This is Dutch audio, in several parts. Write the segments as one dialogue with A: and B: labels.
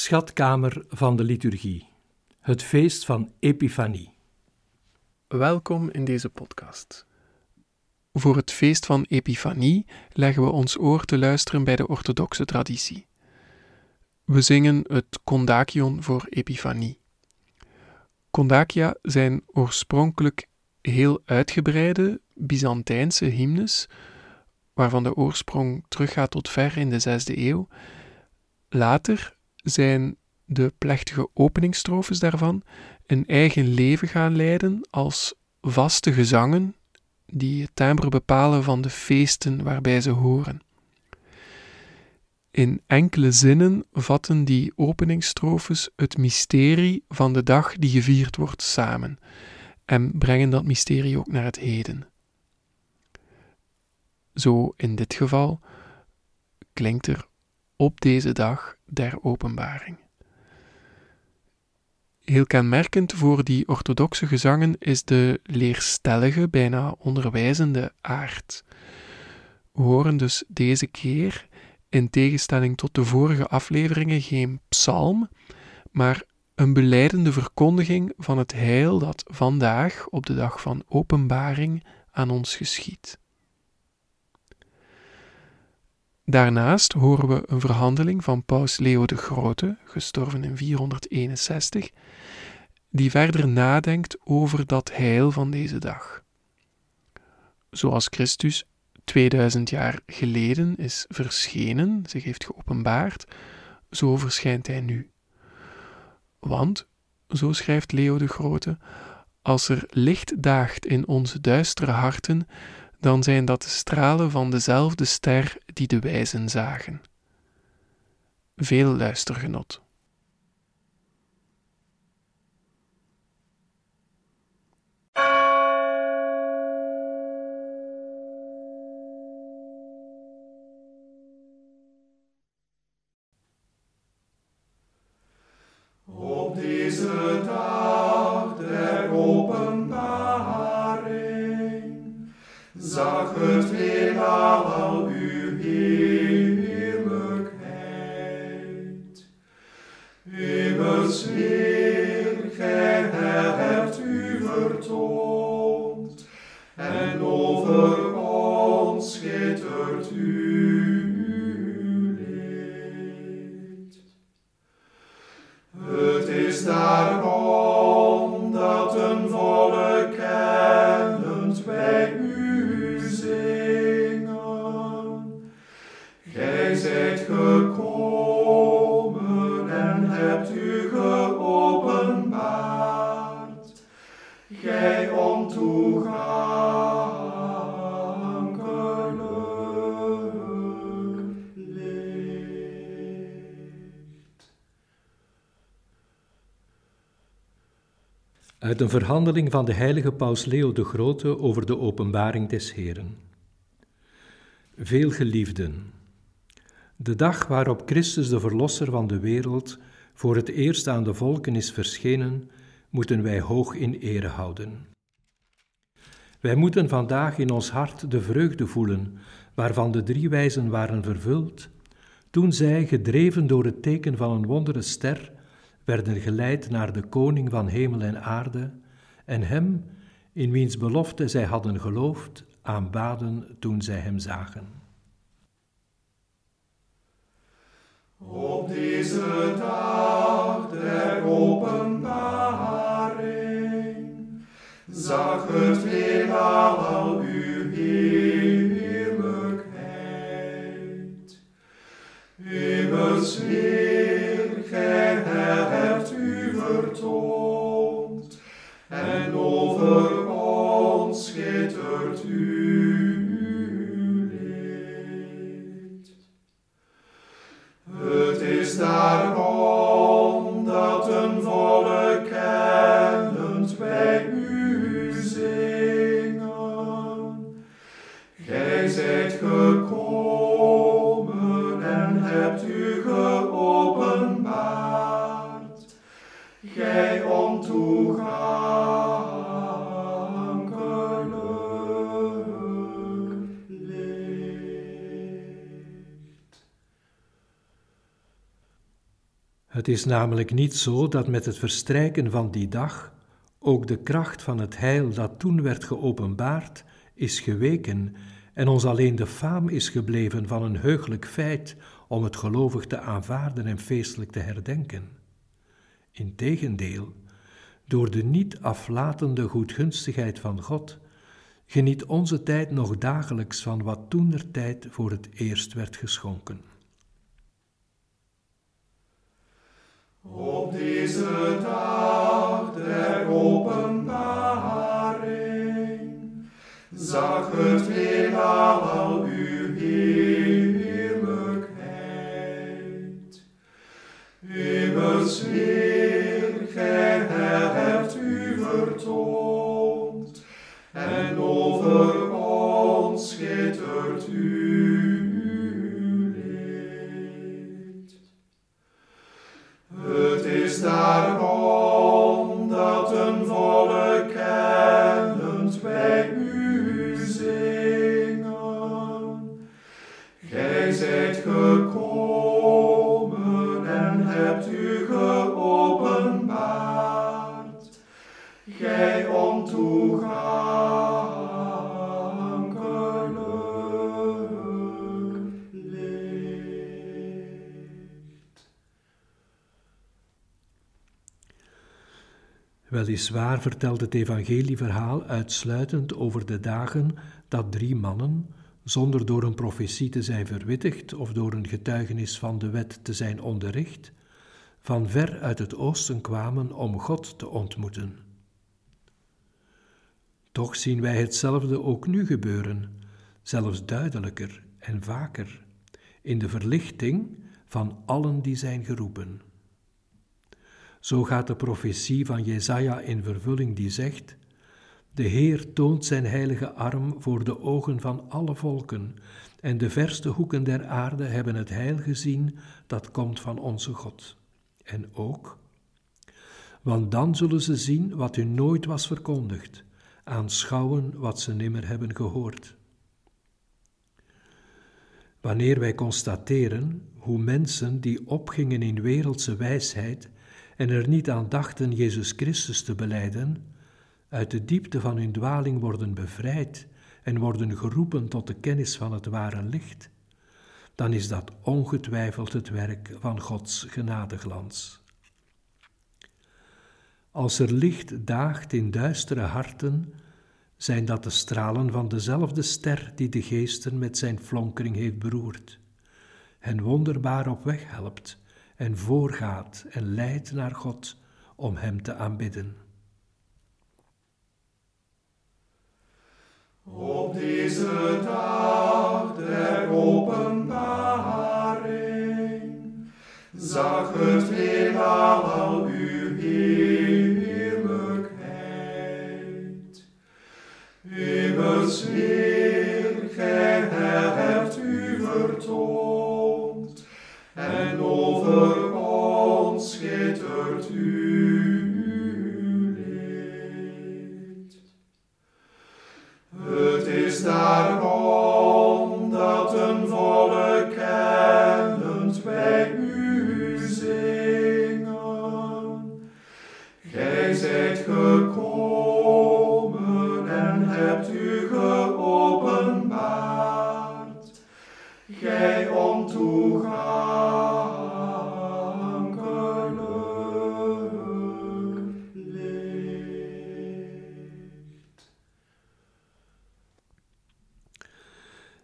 A: Schatkamer van de liturgie. Het feest van Epifanie.
B: Welkom in deze podcast. Voor het feest van Epifanie leggen we ons oor te luisteren bij de orthodoxe traditie. We zingen het kondakion voor Epifanie. Kondakia zijn oorspronkelijk heel uitgebreide Byzantijnse hymnes, waarvan de oorsprong teruggaat tot ver in de zesde eeuw. Later zijn de plechtige openingstrofes daarvan een eigen leven gaan leiden als vaste gezangen die het timbre bepalen van de feesten waarbij ze horen. In enkele zinnen vatten die openingstrofes het mysterie van de dag die gevierd wordt samen en brengen dat mysterie ook naar het heden. Zo in dit geval klinkt er op deze dag der openbaring. Heel kenmerkend voor die orthodoxe gezangen is de leerstellige, bijna onderwijzende aard. We horen dus deze keer, in tegenstelling tot de vorige afleveringen, geen psalm, maar een beleidende verkondiging van het heil dat vandaag, op de dag van openbaring, aan ons geschiet. Daarnaast horen we een verhandeling van paus Leo de Grote, gestorven in 461, die verder nadenkt over dat heil van deze dag. Zoals Christus 2000 jaar geleden is verschenen, zich heeft geopenbaard, zo verschijnt hij nu. Want, zo schrijft Leo de Grote, als er licht daagt in onze duistere harten, dan zijn dat de stralen van dezelfde ster die de wijzen zagen. Veel luistergenot.
A: Uit een verhandeling van de heilige paus Leo de Grote over de openbaring des Heren. Veel geliefden, de dag waarop Christus de Verlosser van de wereld voor het eerst aan de volken is verschenen, moeten wij hoog in ere houden. Wij moeten vandaag in ons hart de vreugde voelen waarvan de drie wijzen waren vervuld, toen zij, gedreven door het teken van een wondere ster, werden geleid naar de koning van hemel en aarde en hem, in wiens belofte zij hadden geloofd, aanbaden toen zij hem zagen.
C: Op deze dag der openbaring zag het heelal uw heerlijkheid. Immers u vertoond, en over Het is
A: namelijk niet zo dat met het verstrijken van die dag ook de kracht van het heil dat toen werd geopenbaard is geweken en ons alleen de faam is gebleven van een heugelijk feit om het gelovig te aanvaarden en feestelijk te herdenken. Integendeel, door de niet aflatende goedgunstigheid van God, geniet onze tijd nog dagelijks van wat toen er tijd voor het eerst werd geschonken.
B: Op deze dag der openbaring zag het
A: Weliswaar vertelt het evangelieverhaal uitsluitend over de dagen dat drie mannen, zonder door een profetie te zijn verwittigd of door een getuigenis van de wet te zijn onderricht, van ver uit het oosten kwamen om God te ontmoeten. Toch zien wij hetzelfde ook nu gebeuren, zelfs duidelijker en vaker, in de verlichting van allen die zijn geroepen. Zo gaat de profetie van Jesaja in vervulling die zegt: De Heer toont zijn heilige arm voor de ogen van alle volken, en de verste hoeken der aarde hebben het heil gezien dat komt van onze God. En ook, want dan zullen ze zien wat hun nooit was verkondigd, aanschouwen wat ze nimmer hebben gehoord. Wanneer wij constateren hoe mensen die opgingen in wereldse wijsheid en er niet aan dachten Jezus Christus te beleiden, uit de diepte van hun dwaling worden bevrijd en worden geroepen tot de kennis van het ware licht, dan is dat ongetwijfeld het werk van Gods genadeglans. Als er licht daagt in duistere harten, zijn dat de stralen van dezelfde ster die de geesten met zijn flonkering heeft beroerd, hen wonderbaar op weg helpt en voorgaat en leidt naar God om Hem te aanbidden.
B: Op deze dag der openbaring zag het heelal uw heerlijkheid. Immers, over ons schittert uw licht. Het is daarom dat een volk kennend bij u zingen. Gij zijt gekomen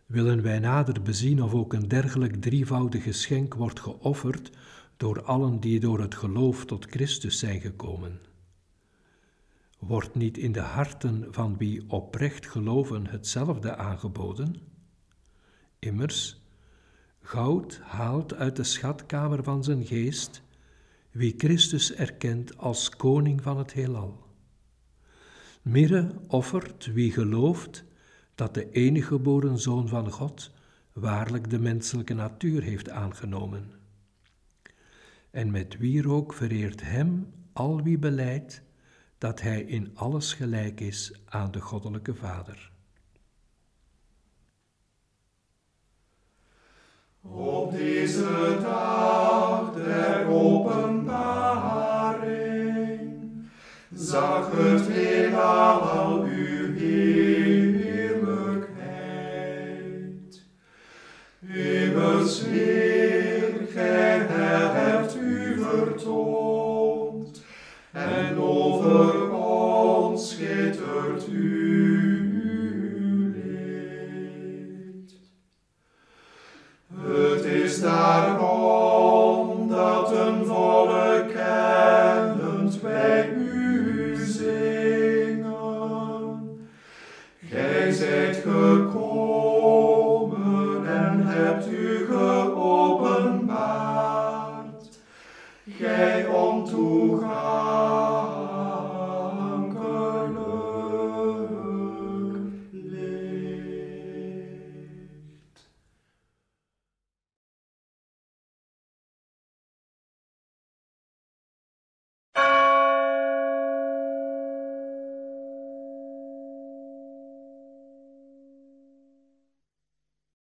A: Willen wij nader bezien of ook een dergelijk drievoudig geschenk wordt geofferd door allen die door het geloof tot Christus zijn gekomen? Wordt niet in de harten van wie oprecht geloven hetzelfde aangeboden? Immers, goud haalt uit de schatkamer van zijn geest wie Christus erkent als koning van het heelal. Mirre offert wie gelooft dat de enige geboren Zoon van God waarlijk de menselijke natuur heeft aangenomen. En met wie ook vereert hem al wie beleidt dat hij in alles gelijk is aan de goddelijke Vader.
B: Op deze dag der openbaring zag het heelal al uw Heer.